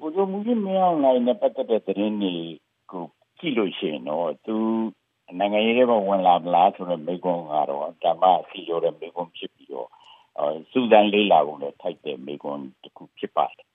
ဗိုလ်ချုပ်မှူးကြီးမင်းအောင်လှိုင်နဲ့ပတ်သက်တဲ့သတင်းတွေကိုကြည့်လို့ရှိရင်တော့သူနိုင်ငံရေးထဲမှာဝင်လာမလားဆိုတဲ့မေးခွန်းကတော့ဓမ္မစီရောတဲ့မေးခွန်းဖြစ်ပြီးတော့စူးစမ်းလေးလာဖို့လည်းထိုက်တဲ့မေးခွန်းတစ်ခုဖြစ်ပါတယ်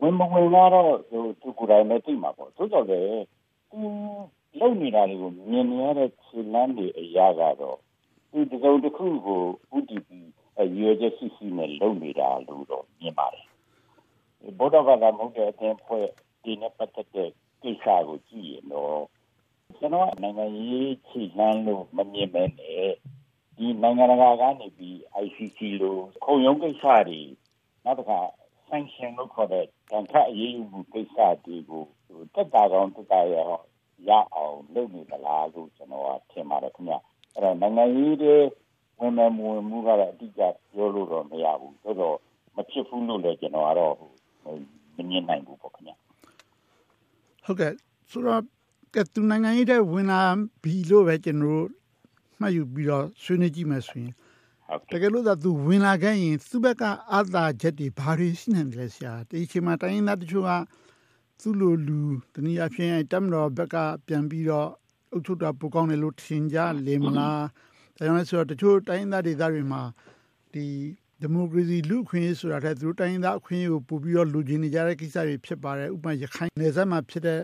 ဝင်မဝင်တော့သူသူကိုယ်တိုင်လည်းသိမှာပေါ့သို့တော်လည်းသူလုံနေတာတွေကိုမြင်နေရတဲ့ခြေလမ်းတွေအရာကတော့ဒီတစုံတစ်ခုကို UDP ရွေချက်ရှိရှိနဲ့လုံနေတာလို့တော့မြင်ပါတယ် ဗုဒ္ဓဘာသာမဟုတ်တဲ့အသင်းဖွဲ့ဒီနဲ့ပတ်သက်တဲ့ကိစ္စကိုကြည့်ရင်တော့ကျွန်တော်နိုင်ငံရေးခြေလမ်းလို့မမြင်မဲနဲ့ဒီနိုင်ငံတကာကနေပြီး ICC လို့ခုံရုံးကိစ္စတွေနောက်တစ်ခါ sanction လို့ခေါ်တဲ့တန်ခတ်အရေးယူမှုကိစ္စတွေကိုတက်တာကောင်းတက်တာရရအောင်လုပ်နေသလားလို့ကျွန်တော်ကထင်ပါတယ်ခင်ဗျအဲ့တော့နိုင်ငံရေးတွေဝင်မယ်မဝင်မှုကတော့အတိအကျပြောလို့တော့မရဘူးဆိုတော့မဖြစ်ဘူးလို့လည်းကျွန်တော်ကတော့ မမြင်နိုင်ဘူးပေါ့ခင်ဗျဟုတ်ကဲ့ဆိုတော့ကဲသူနိုင်ငံရေးတဲ့ဝင်လာပြီလို့ပဲကျွန်တော်တို့မှတ်ယူပြီးတော့ဆွေးနွေးကြည့်မယ်ဆိုရင်တကယ်လို့သာသူဝင်လာခဲ့ရင်သူ့ဘက်ကအာသာချက်တွေဘာတွေရှိနေတယ်ဆရာဒီအချိန်မှာတိုင်းသားတချို့ကသူ့လိုလူတနည်းအားဖြင့်တမတော်ဘက်ကပြန်ပြီးတော့အုပ်ချုပ်တာပိုကောင်းတယ်လို့ထင်ကြလေမလားဒါကြောင့်လဲဆိုတော့တချို့တိုင်းသားဒေသတွေမှာဒီ ဒီမိုကရေစီလူခွင့်ရေးဆိုတာတဲ့သူတို့တိုင်းသားအခွင့်အရေးကိုပို့ပြီးတော့လူချင်းနေကြတဲ့ကိစ္စတွေဖြစ်ပါတယ်ဥပမာရခိုင်နယ်စပ်မှာဖြစ်တဲ့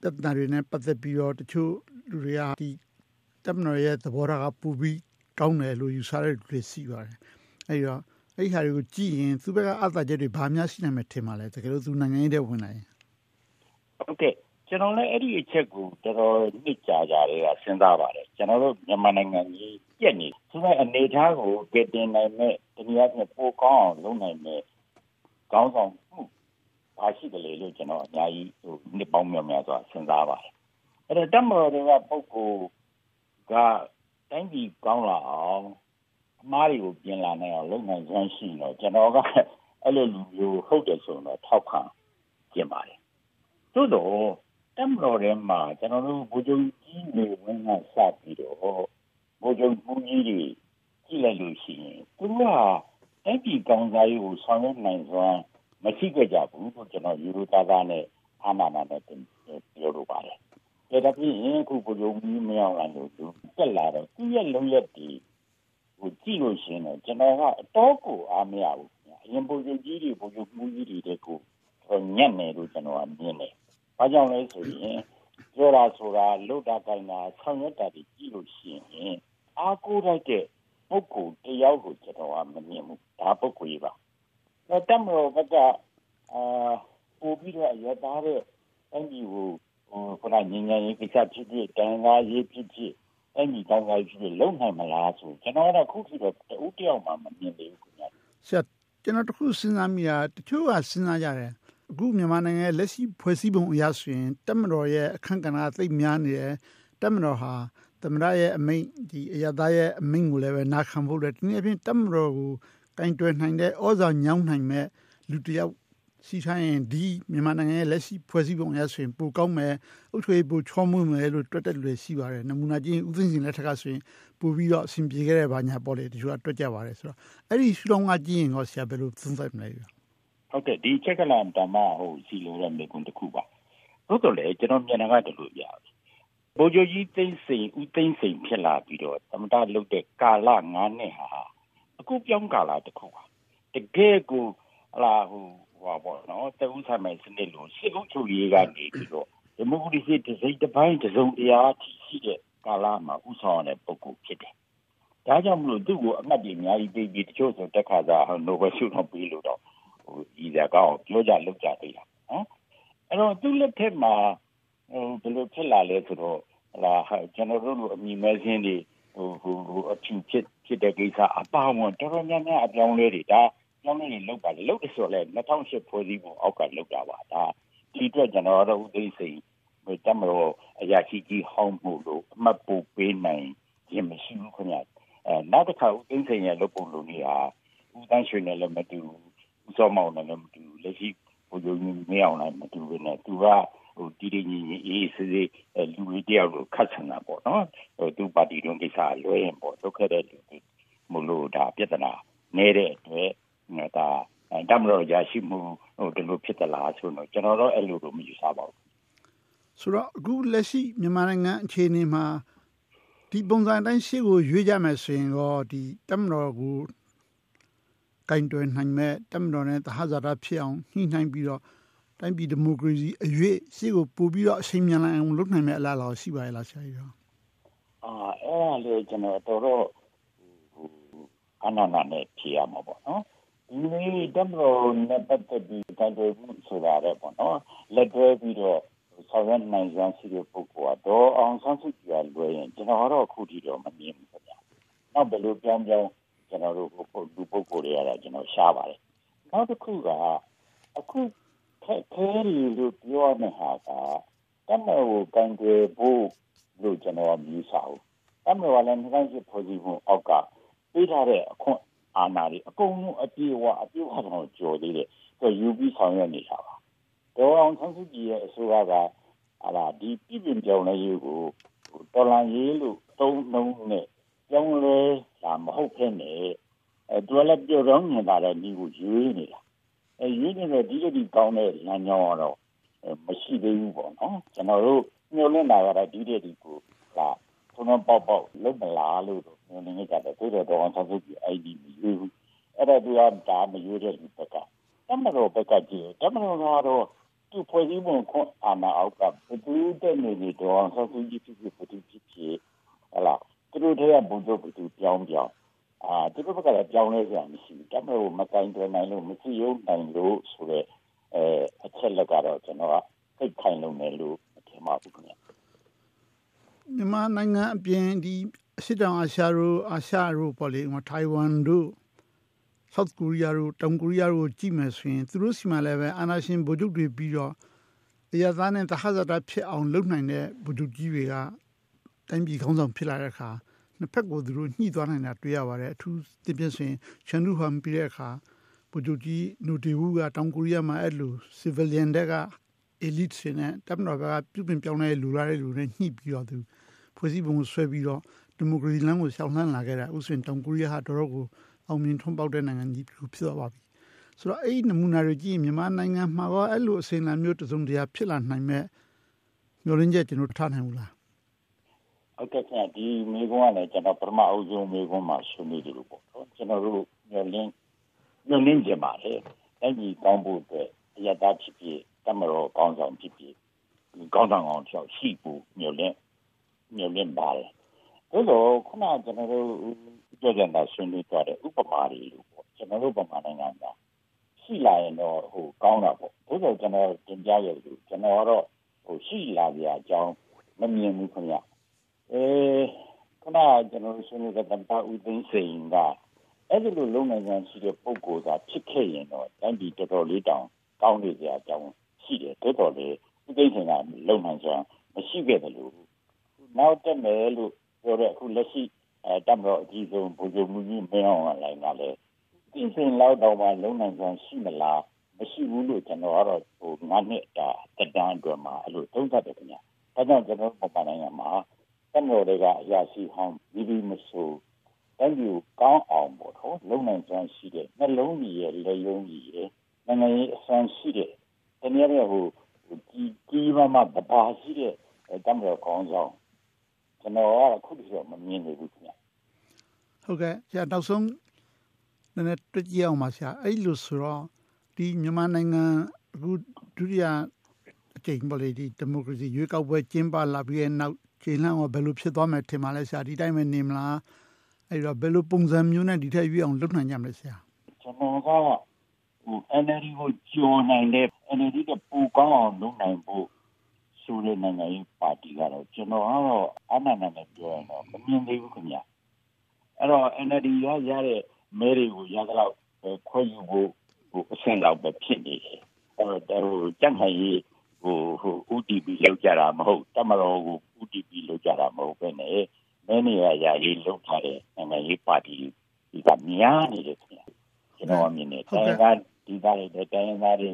ပြဿနာတွေနဲ့ပတ်သက်ပြီးတော့တချို့လူတွေကဒီတမန်ရဲ့သဘောထားကပူပြီးကောင်းတယ်လို့ယူဆတဲ့လူတွေရှိပါတယ်အဲဒီတော့အဲ့ဒီဟာတွေကိုကြည့်ရင်သူ့ဘက်ကအသာချက်တွေဘာများရှိနိုင်မယ်ထင်ပါလဲတကယ်လို့သူနိုင်ငံရေးတဲ့ဝင်လာရင်ဟုတ်ကဲ့ ကျွန်တော်လည်းအဲ့ဒီအချက်ကိုတော်တော်နှစ်ကြာကြတယ်ကစဉ်းစားပါတယ်ကျွန်တော်တို့မြန်မာနိုင်ငံကြီးပြက်နေသူကအနေထားကိုကတင်နိုင်မဲ့တနည်းအားဖြင့်ပိုကောင်းအောင်လုပ်နိုင်မဲ့ကောင်းဆောင်မှုဘာရှိတယ်လေလို့ကျွန်တော်အများကြီးဟိုနှစ်ပေါင်းများများစွာစဉ်းစားပါတယ်အဲ့တော့တမတော်တွေကပုဂ္ဂိုလ်ကတိုင်းပြည်ကောင်းလာအောင်အမားတွေကိုပြင်လာနိုင်အောင်လုပ်နိုင်စွမ်းရှိတော့ကျွန်တော်ကအဲ့လိုလူမျိုးဟုတ်တယ်ဆိုတော့ထောက်ခံကျင်ပါတယ်သို့တော့ တမတော်ထဲမှာကျွန်တော်တို့ဘူဂျုံကြီးနေဝင်ကစပြီးတော့ဘူဂျုံပူကြီးတွေကြည့်လိုက်လို့ရှိရင်သူကအဲ့ဒီကောင်းစားရေးကိုဆောင်ရွက်နိုင်စွမ်းမရှိကြဘူးလို့ကျွန်တော်ယူရိုသားသားနဲ့အာနာနာနဲ့ပြောလိုပါတယ်ဒါတပြင်းအခုဘူဂျုံကြီးမရောက်လာလို့တက်လာတော့သူ့ရဲ့လုံရက်ဒီဟိုကြည့်လို့ရှိရင်တော့ကျွန်တော်ကအတော့ကိုအားမရဘူးအရင်ဘူဂျုံကြီးတွေဘူဂျုံပူကြီးတွေတဲ့ကိုညံ့နေလို့ကျွန်တော်ကမြင်တယ်။ ဘာကြောင့်လဲဆိုရင်ပြောတာဆိုတာလုတာကိုင်းတာဆောင်ရွက်တာတွေကြည့်လို့ရှိရင်အားကိုးလိုက်တဲ့ပုဂ္ဂိုလ်တယောက်ကိုကျွန်တော်ကမမြင်ဘူး။ဒါပုဂ္ဂိုလ်ကြီးပါ။အဲတမလို့ဘက်ကအာပို့ပြီးတော့ရသားတဲ့အဲဒီဟိုဟိုခဏညဉ့်ညဉ့်ရေးကိစ္စဖြစ်ဖြစ်တန်ခါရေးဖြစ်ဖြစ်အဲဒီတောင်းကားဖြစ်ဖြစ်လုံနိုင်မလားဆိုကျွန်တော်ကတော့ခုထိတော့တူတယောက်မှမမြင်သေးဘူးခင်ဗျာ။ဆက်ကျွန်တော်တခုစဉ်းစားမိတာတချို့ကစဉ်းစားကြတယ်။ အခုမြန်မာနိုင်ငံရဲ့လက်ရှိဖွဲ့စည်းပုံအရဆိုရင်တက်မတော်ရဲ့အခန့်ကဏ္ဍသိပ်များနေတယ်တက်မတော်ဟာသမရရဲ့အမိန့်ဒီအရသားရဲ့အမိန့်ကိုလည်းပဲနာခံဖို့လည်းဒီနေ့အပြင်တက်မတော်ကိုကင်တွယ်နိုင်တဲ့ဩဇာညောင်းနိုင်မဲ့လူတယောက်စီထိုင်းရင်ဒီမြန်မာနိုင်ငံရဲ့လက်ရှိဖွဲ့စည်းပုံအရဆိုရင်ပိုကောင်းမယ်အုပ်ချုပ်ရေးပိုချောမွေ့မယ်လို့တွက်တဲ့လူတွေရှိပါတယ်နမူနာချင်းဥသိမ်းစင်လက်ထက်ကဆိုရင်ပိုပြီးတော့အဆင်ပြေခဲ့တဲ့ဘာညာပေါ့လေတချို့ကတွက်ကြပါတယ်ဆိုတော့အဲ့ဒီရှုထောင့်ကကြည့်ရင်တော့ဆရာဘယ်လိုသုံးသပ်မလဲ ဟုတ်ကဲ့ဒီချက်ကလာဓမ္မဟိုစီလိုတဲ့မိကွန်းတစ်ခုပါဟုတ်တော့လေကျွန်တော်မြန်တာကတလို့ပြဘိုးကြီးသိမ့်စိန်ဦးသိမ့်စိန်ဖြစ်လာပြီးတော့သမတလုတ်တဲ့ကာလ9နှစ်ဟာအခုပြောင်းကာလတစ်ခုပါတကယ်ကိုဟလာဟိုဟောပေါ့နော်တဦးဆိုင်မဲ့စနစ်လို့စစ်အုပ်ချုပ်ရေးကနေပြီးတော့ဒီမိုကရေစီတစ်စိတ်တစ်ပိုင်းတစ်စုံတရားရှိတဲ့ကာလမှာဥဆောင်တဲ့ပုဂ္ဂိုလ်ဖြစ်တယ်ဒါကြောင့်မလို့သူ့ကိုအမှတ်တွေအများကြီးပေးပြီးတချို့ဆိုတက်ခါစားနိုဘယ်ဆုတော့ပေးလို့တော့ ဟိုဤစကားကိုပြောကြလုပ်ကြသေးတာနော်အဲ့တော့သူ့လက်ထက်မှာဟိုဘယ်လိုဖြစ်လာလဲဆိုတော့လာကျွန်တော်တို့လိုအမိမဲစင်းတွေဟိုဟိုဟိုအထူးဖြစ်ဖြစ်တဲ့ကိစ္စအပါဝင်တော်တော်များများအပြောင်းလဲတွေဒါပြောင်းလဲနေလောက်ပါလေလောက်တယ်ဆိုတော့လေ2008ဖွဲ့စည်းပုံအောက်ကလောက်တာပါဒါဒီအတွက်ကျွန်တော်တို့ဥသိစိန်ဟိုတမတော်အရာရှိကြီးဟောင်းမှုလို့အမှတ်ပို့ပေးနိုင်ရင်မရှိဘူးခင်ဗျအဲနောက်တစ်ခါဥသိစိန်ရဲ့လုပ်ပုံလုပ်နေဟာဥတန်းရွှေနဲ့လည်းမတူဘူးဦး စောမောင်နဲ့လည်းမတူလက်ရှိဘိုးချုပ်မင်းအောင်လည်းမတူဘူးနဲ့သူကဟိုတီတီညီညီအေးစစ်စစ်လူတွေတယောက်လိုခတ်ဆန်တာပေါ့နော်ဟိုသူပါတီတွင်းကိစ္စလွဲရင်ပေါ့ဒုက္ခတဲ့လူတွေမလို့ဒါပြဿနာနေတဲ့အတွက်ဒါတမတော်ရရှိမှုဟိုဒီလိုဖြစ်သလားဆိုတော့ကျွန်တော်တော့အဲ့လိုတော့မယူဆပါဘူးဆိုတော့အခုလက်ရှိမြန်မာနိုင်ငံအခြေအနေမှာဒီပုံစံတိုင်းရှေ့ကိုရွေးကြမယ်ဆိုရင်တော့ဒီတမတော်ကို ကင်တွယ်နိုင်မဲ့တမတော်နဲ့တဟဇာတာဖြစ်အောင်ညှိနှိုင်းပြီးတော့တိုင်းပြည်ဒီမိုကရေစီအရွေ့ရှေ့ကိုပို့ပြီးတော့အချိန်မြန်လာအောင်လုပ်နိုင်မဲ့အလားအလာရှိပါရဲ့လားဆရာကြီး။အာအဲ့ဒါလေကျွန်တော်တော်တော့အနာနာနဲ့ဖြေရမှာပေါ့နော်။ဒီနေ့တမတော်နဲ့ပတ်သက်ပြီးတိုင်တွေမှုဆိုတာလည်းပေါ့နော်။လက်တွဲပြီးတော့ဆောင်ရွက်နိုင်စွမ်းရှိတဲ့ပုဂ္ဂိုလ်ကတော့အောင်ဆန်းစုကြည်ကလွယ်ရင်ကျွန်တော်ကတော့အခုထိတော့မမြင်ဘူးခင်ဗျာ။နောက်ဘယ်လိုပြောင်းပြောင်း ကျွန်တော်တို့လူပုဂ္ဂိုလ်တွေကတော့ကျွန်တော်ရှားပါတယ်။နောက်တစ်ခုကအခုခက်ခဲလို့ပြောရမယ့်ဟာကတမန်ကိုကန်ကြဖို့လို့ကျွန်တော်မြည်ဆအောင်တမန်ကလည်းနှစ်တိုင်းဖွဲ့စည်းမှုအောက်ကပေးထားတဲ့အခွင့်အာဏာတွေအကုန်လုံးအပြည့်အဝအပြည့်အဝတော့ကြော်သေးတယ်သူယူပြီးဆောင်ရွက်နေတာပါဒေါ်အောင်ဆန်းစုကြည်ရဲ့အစိုးရကဟာလာဒီပြည်ပြင်ပြောင်းလဲရေးကိုတော်လန်ရေးလို့သုံးနှုံးနဲ့ ပြောင်းလဲလာမဟုတ်ဖြစ်နေအဲသူလည်းပြောတော့နေတာလည်းဒီကိုရွေးနေတာအဲရွေးနေတဲ့ဒီလိုဒီကောင်းတဲ့လမ်းကြောင်းကတော့မရှိသေးဘူးပေါ့နော်ကျွန်တော်တို့ညှို့လင့်တာကတော့ဒီတဲ့ဒီကိုလာထုံးပေါက်ပေါက်လုံးမလားလို့ညှို့လင့်ကြတယ်သူတို့တော့အောင်ဆောင်ပြီး ID မရွေးဘူးအဲ့ဒါသူကဒါမရွေးတဲ့လူဘက်ကတမတော်ဘက်ကကြည့်တမတော်ကတော့သူဖွဲ့စည်းပုံခွန်အာဏာအောက်ကဘယ်သူတက်နေနေတော့ဆောက်စုကြီးဖြစ်ဖြစ်ဘယ်သူဖြစ်ဖြစ်ဟလာသူ တို့ထဲကဘုံတို့ဘယ်သူပြောင်းပြောင်းအာသူတို့ဘက်ကလည်းပြောင်းလဲကြမရှိဘူးတမတော်မကင်တွယ်နိုင်လို့မရှိရုံနိုင်လို့ဆိုတော့အဲအချက်လက်ကတော့ကျွန်တော်ကစိတ်ခိုင်လုံတယ်လို့ထင်ပါဘူးခင်ဗျမြန်မာနိုင်ငံအပြင်ဒီအရှေ့တောင်အာရှတို့အာရှတို့ပေါ့လေထိုင်ဝမ်တို့ South Korea တို့တောင်ကိုရီးယားတို့ကြည့်မယ်ဆိုရင်သူတို့စီမှာလည်းပဲအာဏာရှင်ဗိုလ်ချုပ်တွေပြီးတော့အရသားနဲ့တဟဇာတာဖြစ်အောင်လုပ်နိုင်တဲ့ဗိုလ်ချုပ်ကြီးတွေကတိုင်းပြည်ခေါင်းဆောင်ဖြစ်လာတဲ့အခါ နှစ်ဖက်ကိုသူတို့ညှိသွားနိုင်တာတွေ့ရပါတယ်အထူးသဖြင့်ဆိုရင်ချန်ဒူဟမ်ပြီးတဲ့အခါဗိုလ်ချုပ်ကြီးနူတီဝူကတောင်ကိုရီးယားမှာအဲ့လို civilian တွေက elite တွေနဲ့တပ်မတော်ကပြုပြင်ပြောင်းလဲလူလာတဲ့လူတွေညှိပြီးတော့သူဖွဲ့စည်းပုံကိုဆွဲပြီးတော့ဒီမိုကရေစီလမ်းကိုရှောင်လှမ်းလာခဲ့တာဥစဉ်တောင်ကိုရီးယားဟာတော်တော်ကိုအောင်မြင်ထွန်းပေါက်တဲ့နိုင်ငံကြီးဖြစ်သွားပါပြီဆိုတော့အဲ့ဒီနမူနာတွေကြည့်မြန်မာနိုင်ငံမှာရောအဲ့လိုအစဉ်လာမျိုးတစုံတရာဖြစ်လာနိုင်မဲ့မျိုးရင်းချက်ကျွန်တော်ထားနိုင်ဘူးလား ဟုတ်ကဲ့ဆရာဒီမိကုန်းကလည်းကျွန်တော်ပထမအုပ်စုမိကုန်းမှာဆွေးနွေးတယ်လို့ပေါ့နော်ကျွန်တော်တို့မျိုးရင်းမျိုးရင်းကြပါလေအဲ့ဒီကောင်းဖို့အတွက်အရတာဖြစ်ဖြစ်တမတော်ကောင်းဆောင်ဖြစ်ဖြစ်ကောင်းဆောင်အောင်ချောက်ရှိဖို့မျိုးရင်းမျိုးရင်းပါတယ်ဒါတော့ခုနကျွန်တော်တို့ကြောကြတာဆွေးနွေးကြတဲ့ဥပမာတွေလို့ပေါ့ကျွန်တော်တို့ဗမာနိုင်ငံကရှိလာရင်တော့ဟိုကောင်းတာပေါ့ဒါဆိုကျွန်တော်တင်ပြရလို့ကျွန်တော်ကတော့ဟိုရှိလာကြအကြောင်းမမြင်ဘူးခင်ဗျ အဲခုနကျွန်တော်ဆွေးနွေးတဲ့တပတ်ဦးသိန်းစိန်ကအဲ့ဒီလိုလုံနိုင်ကြရှိတဲ့ပုံကိုယ်သာဖြစ်ခဲ့ရင်တော့တိုင်းပြည်တော်တော်လေးတောင်ကောင်းနေကြအကြောင်းရှိတယ်တော်တော်လေးဦးသိန်းစိန်ကလုံနိုင်စွာမရှိခဲ့တယ်လို့နောက်တက်မယ်လို့ပြောတဲ့အခုလက်ရှိအဲတမတော်အကြီးဆုံးဗိုလ်ချုပ်မှုကြီးမင်းအောင်လှိုင်ကလည်းဒီစဉ်လောက်တော့မှလုံနိုင်စွာရှိမလားမရှိဘူးလို့ကျွန်တော်ကတော့ဟိုငါးနှစ်တာတဒန်းအတွက်မှာအဲ့လိုသုံးသပ်တယ်ခင်ဗျာဒါကြောင့်ကျွန်တော်ပုံမှန်နိုင်ငံမှာ တမတော်တွေကအရာရှိဟောင်းဒီဒီမဆိုတိုင်းပြည်ကောင်းအောင်ပေါ့နော်လုံနိုင်စွာရှိတဲ့နှလုံးကြီးရဲ့လက်ယုံကြီးရဲ့နိုင်ငံရေးအဆန်းရှိတဲ့တနည်းအားဖြင့်ဟိုကြီးကြီးမားမားတပါရှိတဲ့တမတော်ကောင်းဆောင်ကျွန်တော်ကအခုတည်းကမမြင်နေဘူးခင်ဗျဟုတ်ကဲ့ဆရာနောက်ဆုံးနည်းနည်းတွေ့ကြည့်အောင်ပါဆရာအဲ့လိုဆိုတော့ဒီမြန်မာနိုင်ငံအခုဒုတိယအကြိမ်ပေါ်လေဒီဒီမိုကရေစီရွေးကောက်ပွဲကျင်းပလာပြီးတဲ့နောက် ချိန်လှမ်းတော့ဘယ်လိုဖြစ်သွားမယ်ထင်ပါလဲဆရာဒီတိုင်းပဲနေမလားအဲ့တော့ဘယ်လိုပုံစံမျိုးနဲ့ဒီထက်ရွေးအောင်လုပ်နိုင်ကြမလဲဆရာကျွန်တော်ကဟို NLD ကိုကြော်နိုင်တဲ့ NLD ကပူကောင်းအောင်လုပ်နိုင်ဖို့ဆိုတဲ့နိုင်ငံရေးပါတီကတော့ကျွန်တော်ကတော့အမှန်နဲ့ပြောရင်တော့မမြင်သေးဘူးခင်ဗျအဲ့တော့ NLD ရရတဲ့မဲတွေကိုရတော့ခွဲယူဖို့ဟိုအဆင့်လောက်ပဲဖြစ်နေတယ်အဲ့တော့ဟိုကြံ့ခိုင်ရေးဟိုဟို UTP လောက်ကြတာမဟုတ်တမတော်ကို UTP လောက်ကြတာမဟုတ်ပဲနဲ့မဲနေရရရေးလောက်ထားတဲ့နိုင်ငံရေးပါတီဒီကများနေတယ်ခင်ဗျကျွန်တော်မြင်နေတယ်တိုင်းကဒီသားတွေတိုင်းသားတွေ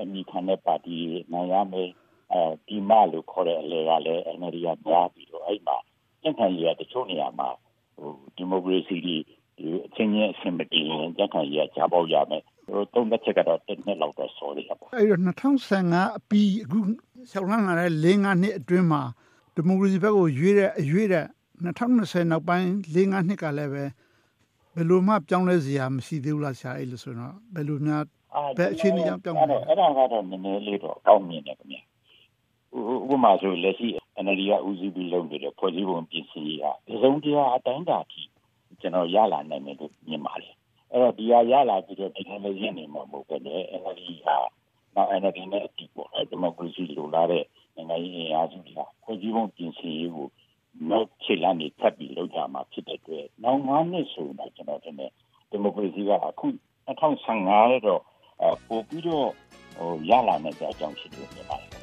အမိခံတဲ့ပါတီနိုင်ရမယ်အဲဒီမလို့ခေါ်တဲ့အလေကလည်း NLD ကများပြီးတော့အဲ့မှာကြံ့ခိုင်ရေးကတချို့နေရာမှာဟိုဒီမိုကရေစီကြီးဒီအချင်းချင်းအဆင်မပြေရင်ကြံ့ခိုင်ရေးကကြားပေါက်ရမယ်သုံးသက်ချက်ကတော့တစ်နှစ်လောက်တော့စောသေးတာပေါ့အဲ့တော့2015အပြီးအခုရှောင်းလန်းလာတဲ့၄၅နှစ်အတွင်းမှာ ဒီမိုကရေစီဘက်ကိုရွေးတဲ့အရွေးတဲ့2020နောက်ပိုင်း၄၅နှစ်ကလည်းပဲဘယ်လိုမှပြောင်းလဲစရာမရှိသေးဘူးလားဆရာအဲ့လိုဆိုတော့ဘယ်လိုများဘယ်အခြေအနေကြောင့်ပြောင်းလဲအဲ့ဒါကတော့နည်းနည်းလေးတော့ကောင်းမြင်တယ်ခင်ဗျဥပမာဆိုလက်ရှိ NLD ကဦးစီးပြီးလုပ်နေတဲ့ဖွဲ့စည်းပုံပြင်ဆင်ရေးဟာဒီဆုံးတရားအတိုင်းတာထိကျွန်တော်ရလာနိုင်တယ်လို့မြင်ပါတယ်အဲ့တော့ဒီဟာရလာပြီးတော့ technology နေမှာမဟုတ်ပဲလေ NLD ဟာနောက် NLD နဲ့အတီးပေါ့အဲ့ဒီမိုကရေစီလိုလာတဲ့ နိုင်ငံရေးအင်အားစုတွေကဖွဲ့စည်းပုံပြင်ဆင်ရေးကိုနောက်ခြေလမ်းတွေထပ်ပြီးလုပ်ကြမှာဖြစ်တဲ့အတွက်နောက်၅နှစ်ဆိုတော့ကျွန်တော်ထင်တယ်ဒီမိုကရေစီကအခု2015တော့ပို့ပြီးတော့ဟိုရလာမယ့်အကြောင်းရှိလို့ပြောပါတယ်